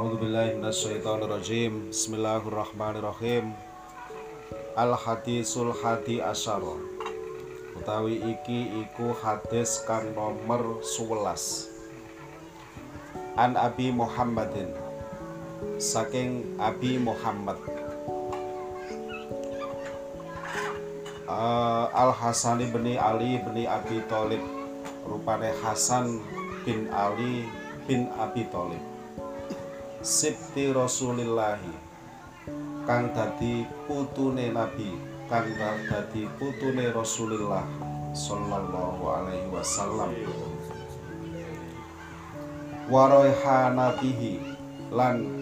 A'udzu billahi minasyaitonir rajim. Bismillahirrahmanirrahim. Al hadisul hadi asyara. Utawi iki iku hadis kang nomor 11. An Abi Muhammadin. Saking Abi Muhammad. Uh, Al Hasan bin Ali bin Abi Thalib rupane Hasan bin Ali bin Abi Thalib Sibti Rasulillahi. Kang dadi putune Nabi kang dadi putune Rasulillah sallallahu alaihi wasallam. Waroihanatihi lan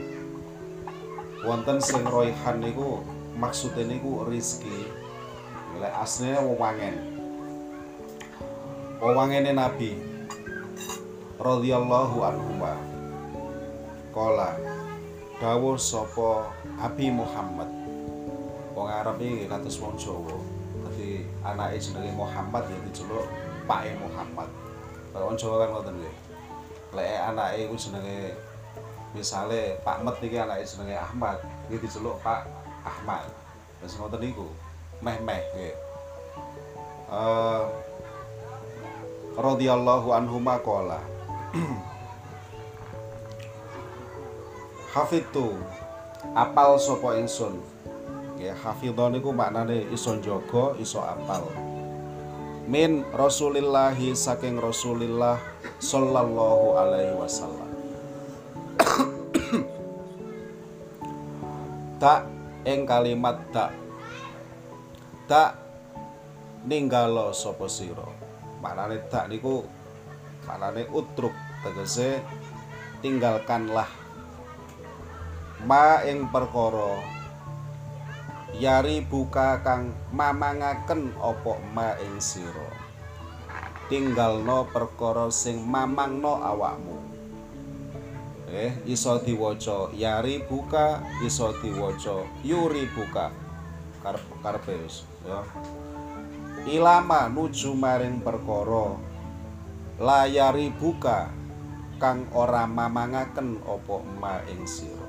wonten sing roihan niku maksude niku rizki. Lek asline wewangen wewangene Nabi radhiyallahu anhu Kola dawuh sapa Abi Muhammad. Wong Arab iki kados wong Jawa. Dadi anake jenenge Muhammad ya diceluk Pake Muhammad. Kalau wong Jawa kan ngoten nggih. Lek anake iku jenenge misale Pak Met iki anake jenenge Ahmad, iki diceluk Pak Ahmad. Wis ngoten niku. Meh-meh nggih. Eh radhiyallahu anhu maqala. hafidtu. Apal sapa ingsun ya hafidhon niku maknane iso jaga iso apal. Min rasulillahi saking rasulillah sallallahu alaihi wasallam. Tak ing kalimat tak. Tak ninggalo sapa sira. Maknane tak niku maknane utruk tegese tinggalkanlah ma ing perkara. Yari buka kang mamangaken apa ma ing sira. Tinggalno perkara sing mamangno awakmu. Eh iso diwaca yari buka iso diwaca yuri buka. Karepe ya. Ilama nuju maring perkara. Layari buka kang ora mamangaken apa ma ing sira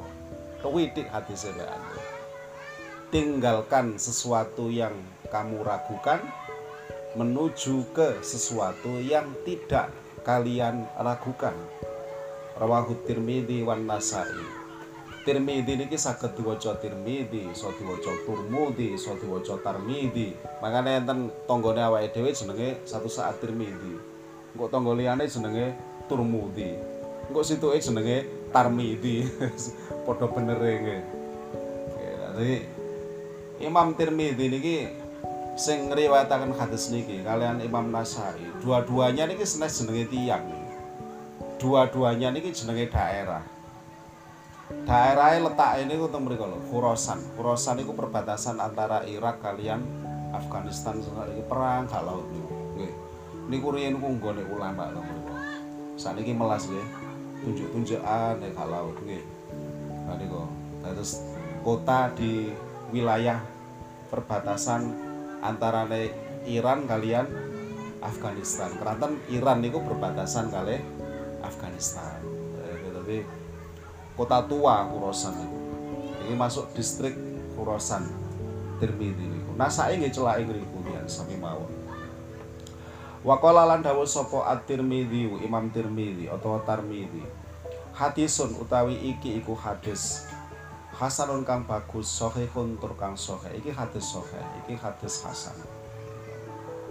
kewidik hati sebean tinggalkan sesuatu yang kamu ragukan menuju ke sesuatu yang tidak kalian ragukan. Rawahu tirmidhi wan nasai. Tirmidhi niki saged diwaca tirmidhi iso diwaca turmudi iso diwaca tarmidhi makane enten tanggane awake dhewe jenenge satu saat tirmidhi engko tangga liyane jenenge turmudi engko situke jenenge tarmidhi padha bener nggih. Jadi Imam Tirmidzi niki sing ngriwayataken hadis niki kalian Imam Nasai, dua-duanya niki senes jenenge tiyang. Dua-duanya niki jenenge daerah. Daerahnya letak ini untuk mereka loh, Khurasan. Khurasan itu perbatasan antara Irak kalian Afghanistan ini perang gak laut niku. Nggih. Niku riyen ulama to mriku. Saniki melas nggih. Tunjuk-tunjukan nek gak laut nggih niku. Terus kota di wilayah perbatasan antara Iran kalian Afghanistan. Keranten Iran niku perbatasan kali Afghanistan. Jadi kota tua Khurasan. Ini masuk distrik Khurasan Tirmidzi niku. Nah saya nggih celake yen sami mawon. Waqala lan dawuh sapa At-Tirmidzi Imam Tirmidzi atau Tarmidzi hadisun utawi iki iku hadis. Hasanun kang bagus sahihun tur kang sahih. Iki hadis sahih iki hadis hasan.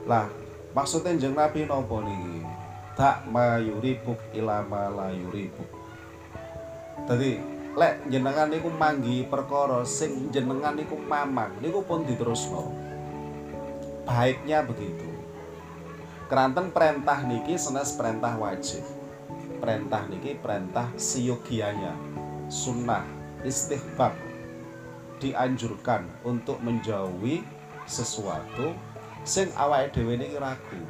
Lah maksudnya jeng nabi nopo niki? Tak mayuribuk ilama la yuribuk tadi lek jenengan niku manggi perkara sing jenengan niku mamang niku pun diterusno. Baiknya begitu keranten perintah niki senes perintah wajib. Perintah niki perintah siyogianya. Sunnah istihbab. Dianjurkan untuk menjauhi sesuatu sing awake dhewe niki ragu.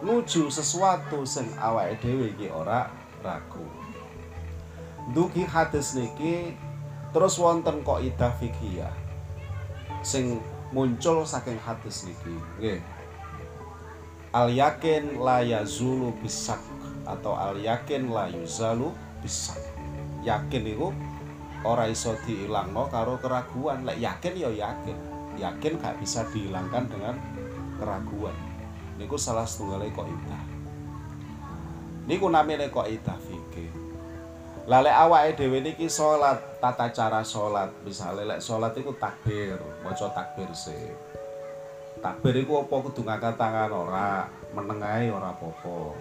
Nuju sesuatu sing awake dhewe iki ora ragu. Dugi hadis niki terus wonten kok idah fikih sing muncul saking hadis niki. Nggih al yakin la yazulu bisak atau al yakin la yuzalu bisa yakin iku ora iso diilangno karo keraguan. Lek yakin ya yakin. Yakin gak bisa dihilangkan dengan keraguan. Niku salah setunggal kok indah niku namanya kok indah fikih Lale awake dhewe niki salat, tata cara salat. Misale lek salat iku takbir, maca takbir sih. Takbir iku apa kudu ngangkat tangan ora, menengahi ora apa-apa.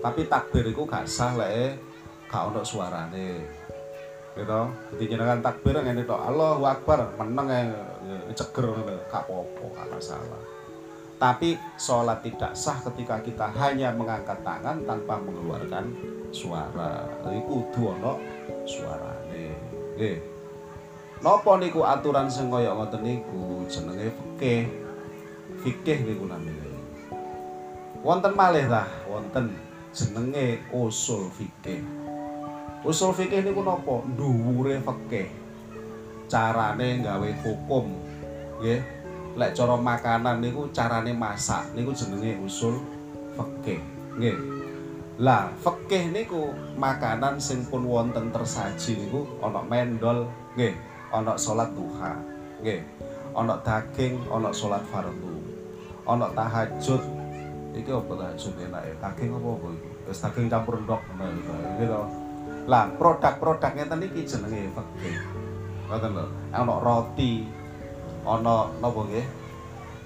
Tapi takbir iku gak sah lek gak ono suarane. Gitu. Jadi jenengan takbir ngene tok, Allahu Akbar, meneng ceger ngono, gak apa-apa, gak masalah. Tapi sholat tidak sah ketika kita hanya mengangkat tangan tanpa mengeluarkan suara. Iki kudu ana suarane. Napa niku aturan sing kaya ngoten niku jenenge fikih. Fikih niku namine. Wonten malih ta, wonten jenenge usul fikih. Usul fikih niku napa? Dhuwure fikih. Carane gawe hukum. Nggih lek cara makanan niku carane masak niku jenenge usul fikih nggih lah fikih niku makanan sing pun wonten tersaji niku ana mendol nggih ana salat duha. Nggih. Ana daging ana salat fardu. Ana tahajud. Iki apa tahajud enak ya? Daging apa apa iku wis daging campur ndok gitu lah produk-produk ngeten iki jenenge fikih ngoten lho. Ana roti ana napa nggih?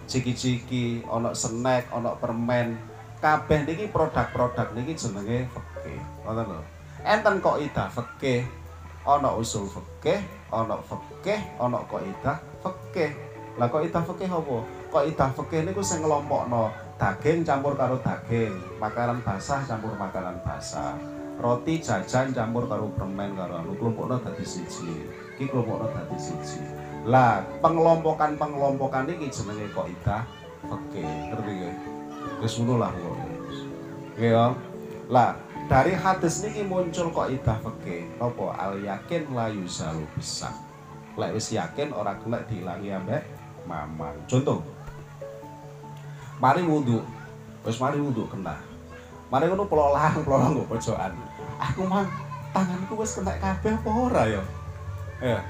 Ciki-ciki ana snack ana permen. Kabeh niki produk-produk niki jenenge fikih ngoten lho. Enten kok ida fikih ana usul fikih ana fikih ana kok ida fikih lah kok ida fikih apa kok ida fikih niku sing ngelompokno daging campur karo daging makanan basah campur makanan basah roti jajan campur karo permen karo anu kelompokno dadi siji iki kelompokno dadi siji lah, pengelompokan-pengelompokan ini jenenge ida oke, ngerti nggih? Wis ngono lah kok. Nggih ya. Lah, dari hadis niki muncul kok ida oke, apa al yakin la yusalu bisa. Lek wis yakin ora kena diilangi ambek mamang. Contoh. Mari wudu. Wis mari wudu kena. Mari ngono pelolang, pelolang kok pojokan. Aku mang tanganku wis kena kabeh apa ora ya? Ya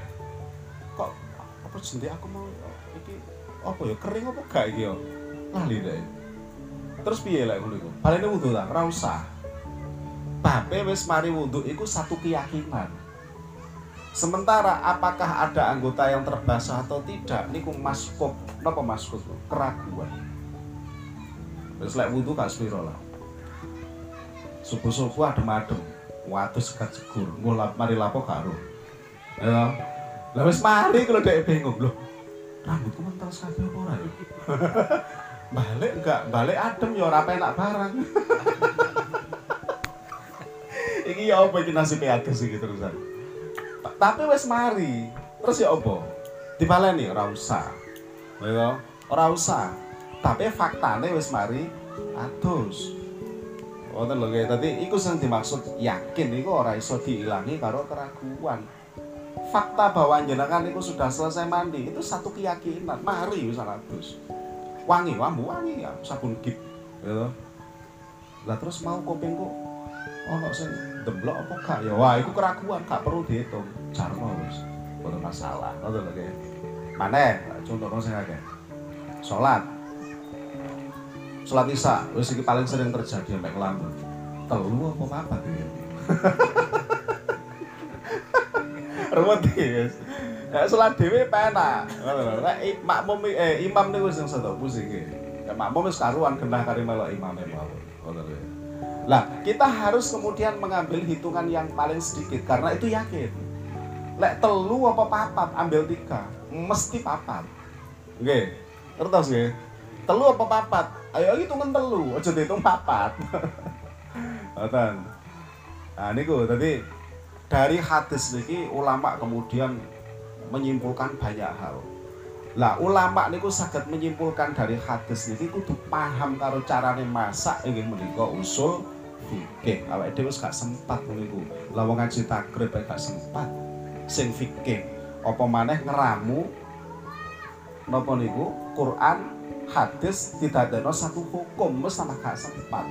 apa jenenge aku mau iki apa ya kering apa gak iki ya lali deh terus piye lek ngono iku balene wudu ta ora usah babe wis mari wudu iku satu keyakinan Sementara apakah ada anggota yang terbasah atau tidak niku maskuk napa maskuk keraguan. Wis lek wudu gak spiro lah. Subuh-subuh adem adem, waduh sekat segur, ngulap mari lapo karo. Ya, lah wis mari kalau dhek bingung loh. Rambutku mental sekali apa ora ya? balik enggak, balik adem ya ora enak barang. iki ya apa iki nasib adus iki terusan. Tapi wis mari. Terus ya apa? Dibaleni ora usah. Ya, ora usah. Tapi faktane wis mari adus. Wonten lho nggih, dadi iku sing dimaksud yakin iku ora iso diilangi karo keraguan fakta bahwa jenengan itu sudah selesai mandi itu satu keyakinan mari wis adus wangi wambu wangi ya sabun gip gitu lah terus mau kupingku ono sing demblok apa gak ya? Wah itu keraguan gak perlu dihitung. Jarno wis. Boten masalah ngono lho nggih maneh contohno sing akeh. Salat salat isya wis iki paling sering terjadi sampai kelamben telu apa apa ya ruwet guys Nek salat dhewe penak. Nek makmum eh imam niku sing sedo pusing. Nek makmum wis karuan genah kari melok imame mawon. Lah, kita harus kemudian mengambil hitungan yang paling sedikit karena itu yakin. Lek telu apa papat ambil tiga, mesti papat. Nggih. Ngertos nggih? Telu apa papat? Ayo hitungan telu, aja dihitung papat. Ngoten. Nah niku tadi dari hadis niki ulama kemudian menyimpulkan banyak hal. Lah ulama niku saged menyimpulkan dari hadis niki kudu paham karo carane masak inggih menika usul fikih. Awake dhewe gak sempat niku. Lah wong ngaji takrib gak sempat sing fikih. Apa maneh ngeramu napa niku Quran hadis tidak ada satu hukum mesti gak sempat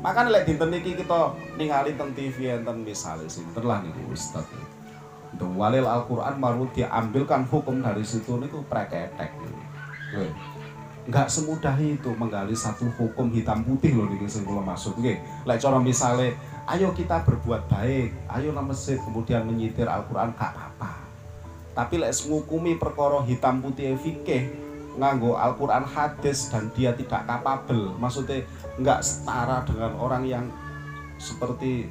Makanya lek dinten iki kita ningali teng TV enten misale sinten lah niku Ustaz. Untuk walil Al-Qur'an maru diambilkan hukum dari situ niku preketek. Enggak semudah itu menggali satu hukum hitam putih loh niki sing kula maksud nggih. Lek cara misale ayo kita berbuat baik, ayo nang masjid kemudian menyitir Al-Qur'an gak apa-apa. Tapi lek ngukumi perkara hitam putih fikih nganggo Al-Qur'an hadis dan dia tidak kapabel, maksudnya nggak setara dengan orang yang seperti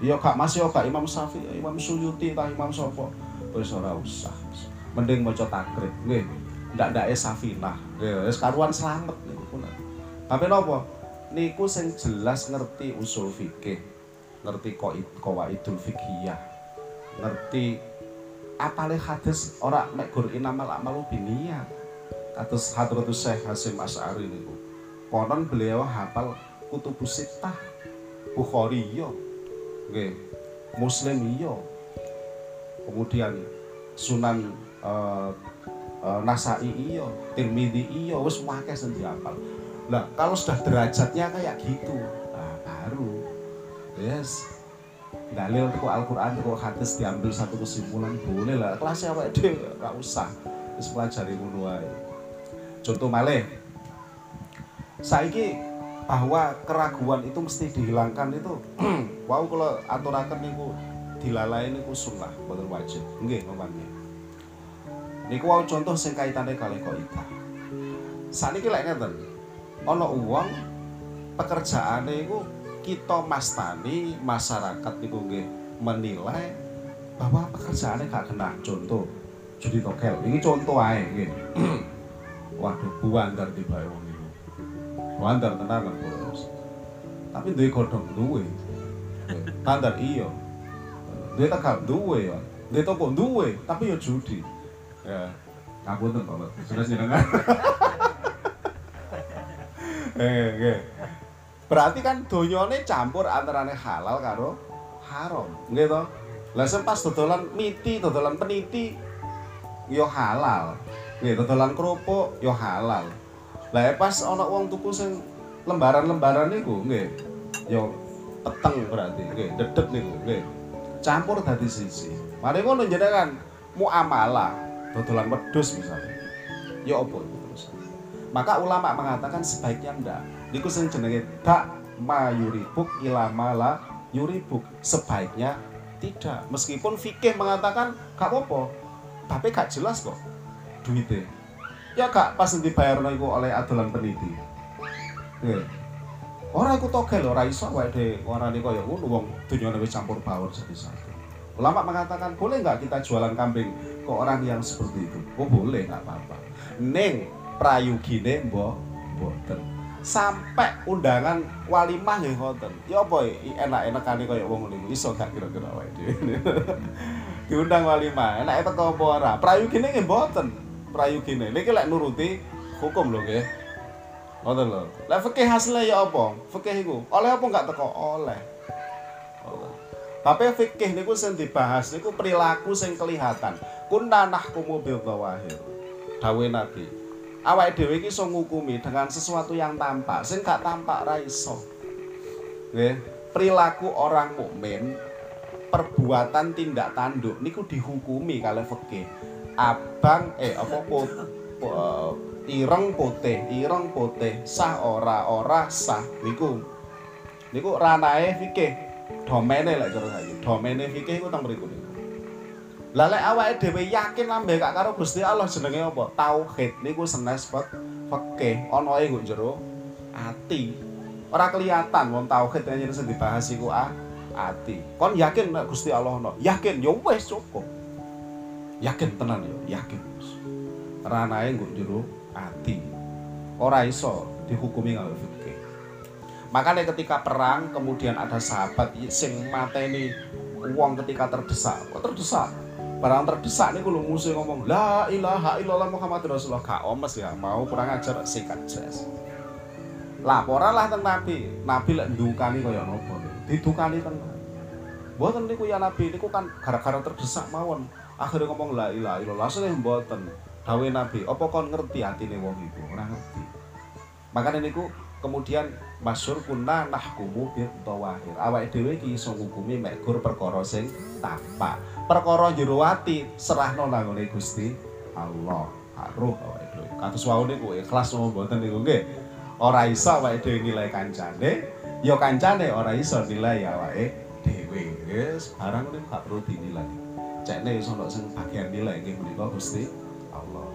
ya kak mas ya kak Imam Syafi'i Imam Suyuti tah Imam Sopo wis ora usah mending maca takrib nggih ndak ndak Safinah. Ya wis karuan slamet niku tapi napa niku sing jelas ngerti usul fikih. Ngerti qawaidul fikhiyah ngerti apale hadis ora mek gur inamal amalu biniyat kados Hadratus Syekh Hasim Asy'ari niku. Konon beliau hafal kutubus sitah Bukhari iya. Nggih. Muslim iya. Kemudian Sunan uh, uh, Nasai iya Tirmidzi iya wis akeh sing dihafal. Lah kalau sudah derajatnya kayak gitu nah, baru. Yes. Dalil ke Al-Quran ke hadis diambil satu kesimpulan boleh lah. Kelasnya apa itu nggak usah. Wis pelajari ngono contoh malih. Saiki bahwa keraguan itu mesti dihilangkan itu wow kalau aturaken niku dilalai niku sunnah boten wajib. Nggih ngomongnya niku wow contoh sing kaitane kali kaidah saniki lek ngeten ana uang pekerjaane iku kita mastani masyarakat niku nggih menilai bahwa pekerjaannya gak kena contoh jadi tokel ini contoh aja waduh buandar di bawah Wantar tenanan bos. Tapi duwe godhong duwe. Tandar iya. Duwe tekap duwe. Duwe toko duwe, tapi ya judi. Ya, ngapunten Pak. Sudah jenengan. Eh, nggih. Berarti kan donyane campur antarane halal karo haram. Nggih to? Lah pas dodolan miti, dodolan peniti yo ya halal. Nggih, dodolan kerupuk yo ya halal. Lah pas ana wong tuku sing lembaran-lembaran niku nggih. Ya peteng berarti nggih, dedeg niku nggih. Campur dadi siji. Mari ngono jenengan muamalah dodolan wedhus misalnya. Ya apa terus. Maka ulama mengatakan sebaiknya ndak. Niku sing jenenge tak mayuribuk ilamala yuribuk. Sebaiknya tidak. Meskipun fikih mengatakan gak apa-apa. Tapi gak jelas kok duitnya ya kak pas dibayar iku oleh adolan peniti orang iku togel ora iso wae de warane kaya ngono wong dunyane wis campur baur jadi satu ulama mengatakan boleh nggak kita jualan kambing ke orang yang seperti itu oh boleh nggak apa-apa neng prayugine mbok boten sampai undangan walimah ya ngoten ya apa enak-enakane kaya wong ngene iso gak kira-kira wae diundang walimah enak teko apa ora prayugine nggih mboten prayugine. Niki lek nuruti hukum lho nggih. Ngoten lho. Lek fikih hasilnya ya apa? Fikih iku oleh apa enggak teko? Oleh. Tapi fikih niku sing dibahas niku perilaku sing kelihatan. Kuntanah kumu bil zawahir. Dawe Nabi. Awake dhewe iki iso ngukumi dengan sesuatu yang tampak, sing gak tampak ra iso. Nggih, perilaku orang mukmin perbuatan tindak tanduk niku dihukumi kali fikih abang eh apa pot, uh, ireng putih ireng putih sah ora ora sah niku niku ranae fikih domene lek cara saiki domene fikih iku teng mriku lah lek awake dhewe yakin lambe gak karo Gusti Allah jenenge apa? Tauhid. Niku senes fikih. Ana e nggo jero ati. Ora kelihatan wong tauhid yang sing dibahas iku ah ati. Kon yakin nek Gusti Allah ana yakin ya wis cukup. Yakin tenan ya yakin. Ranae nggo jero ati. Ora iso dihukumi nganggo fikih makanya ketika perang kemudian ada sahabat sing mateni uang ketika terdesak. Kok terdesak? Barang terdesak nih kalau musuh ngomong la ilaha illallah Muhammad Rasulullah. Gak omes ya mau kurang ajar sikat jelas laporan lah tentang Nabi? Nabi lek ndukani kaya napa didukani tenan Mboten niku ya Nabi niku kan gara-gara terdesak mawon. Akhirnya ngomong la ilaha illallah. Asline mboten. Dawe nabi apa kon ngerti atine wong iku? Ngerti. Makanya niku kemudian masyhur kunna nahkumu bil tawahir awake dhewe iki iso ngukumi mek gur perkara sing tampak. Perkara jero ati serahno nang Gusti Allah. Haruh awake dhewe. Kados wau niku ikhlas mau mboten niku nggih. Ora iso awake dhewe nilai kancane. Ya kancane ora iso nilai awake dhewe. Wis barang niku gak perlu dinilai. Cekne iso ono sing bagian nilai nggih menika Gusti Allah.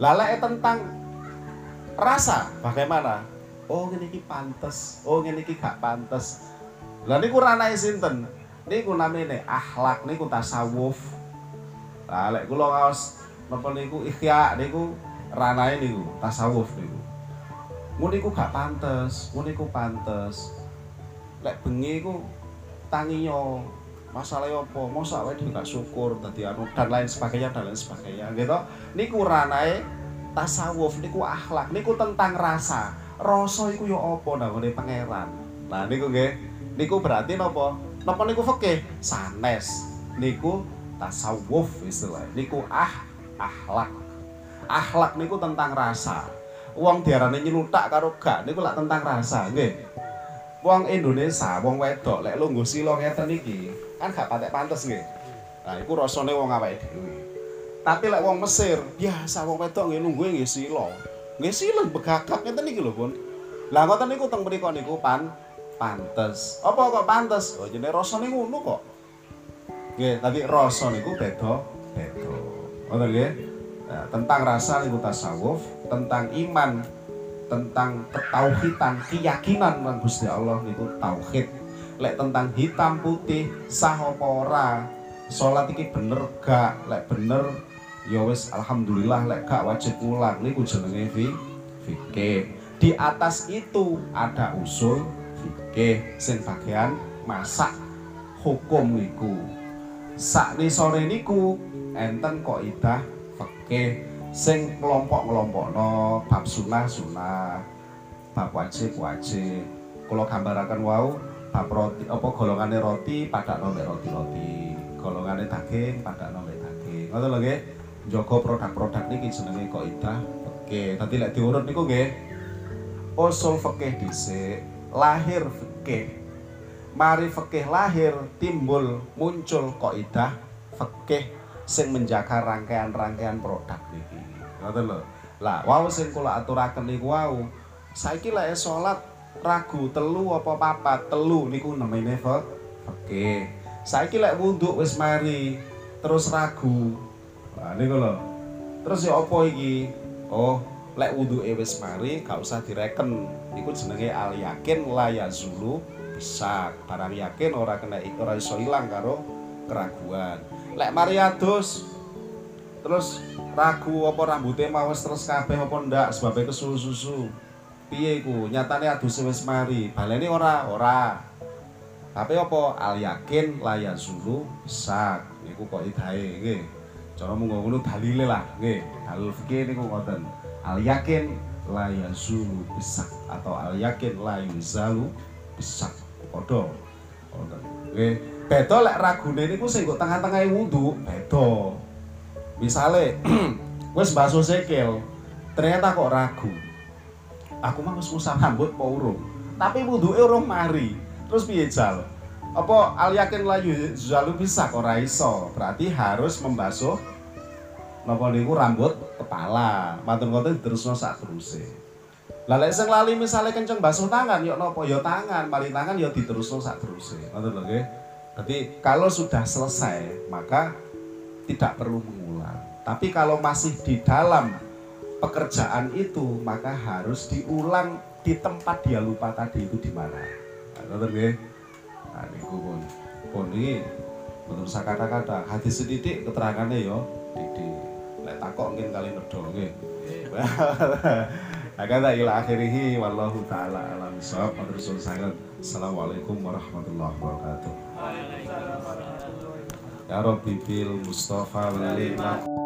Lalek tentang rasa bagaimana oh ini ki pantes. Oh ini ki gak pantes. Lah niku ranai sinten? Niku namanya akhlak niku tasawuf. Lah lek kula ngaos napa niku ikhya niku ranai niku tasawuf niku. Ngono niku gak pantes ngono niku pantes. Lek bengi iku tangiyo masalah apa? Masa awake dhewe gak syukur dadi anu dan lain sebagainya dan lain sebagainya gitu niku ranai tasawuf niku akhlak niku tentang rasa rasa iku yo apa? Nangone pangeran. Nah niku nggih. Niku berarti napa? Napa niku fikih? Sanes. Niku tasawuf istilah niku ah akhlak akhlak niku tentang rasa. Wong diarani nyelutak karo gak niku lak tentang rasa nggih. Wong Indonesia wong wedok lek lungguh sila ngeten iki kan gak patek pantes nggih. Nah iku rasane wong awake dhewe. Tapi lek wong Mesir, biasa wong wedok nggih nunggu nggih sila. Nggih sila begagak ngeten iki lho, Pun. Lah ngoten niku teng mriku niku pan pantes. Apa kok pantes? Oh jenenge rasane ngono kok. Nggih, tapi rasa niku beda beda. Ngoten nggih. Nah, tentang rasa niku tasawuf, tentang iman, tentang ketauhidan, keyakinan nang Gusti Allah niku tauhid. Lek tentang hitam putih sah apa ora, bener gak, lek bener ya wis alhamdulillah lek gak wajib ulang niku jenenge fi fikih di atas itu ada usul fikih sing bagian masak hukum niku. Sak sore niku enten kaidah fikih sing kelompok-kelompokno bab sunah sunah bab wajib wajib. Kalau gambaraken wau bab roti apa golongane roti pada nomor roti-roti. Golongane daging pada nomor daging. Ngoten lho nggih Joko produk-produk niki jenenge kaidah fikih. Dadi lek diurut niku nggih usul fikih dhisik, lahir fikih. Mari fikih lahir timbul muncul kaidah fikih sing menjaga rangkaian-rangkaian produk niki. Ngoten lho. Lah, wau sing kula aturaken niku wau. Saiki lek salat ragu telu apa papat telu niku namine fikih. Saiki lek wudhu wis mari terus ragu Nah, niku lho. Terus ya apa iki? Oh, lek wuduke wis mari gak usah direken. Iku jenenge al yakin la yazulu bisa. Barang yakin ora kena ora iso ilang karo keraguan. Lek mari adus terus ragu apa rambutnya mau terus kabeh apa ndak sebabnya kesusu-susu. Piye iku? Nyatane adus wis mari. Baleni ora, ora. Tapi apa al yakin la yazulu bisa. Niku kok idahe nggih. Cara mung ngono dalile lah. Nggih dalil fikih niku ngoten. Al yakin la yazulu bisak atau al yakin la yuzalu bisak padha. Ngoten. Nggih beda lek ragune niku sing kok tengah-tengah wudu beda. Misale wis basuh sikil ternyata kok ragu. Aku mah wis musah rambut apa urung? Tapi wuduke urung mari. Terus piye jal apa al yakin la yuzalu bisa ora iso? Berarti harus membasuh napa niku rambut kepala. Matur ngoten diterusno sak teruse. Lah lek sing lali misale kenceng basuh tangan yo napa? Yo tangan mari tangan yo diterusno sak teruse. Ngoten lho nggih. Jadi kalau sudah selesai maka tidak perlu mengulang. Tapi kalau masih di dalam pekerjaan itu maka harus diulang di tempat dia lupa tadi itu di mana. Ngoten nah niku pun. Pun ini menurut saya kata-kata hadis sedikit keterangannya yo didik lek takok mungkin kali nedo nggih. Hakata ila akhirih wallahu taala alam Rasul sangat Assalamualaikum warahmatullahi wabarakatuh. Ya Rabbi bil Mustafa wal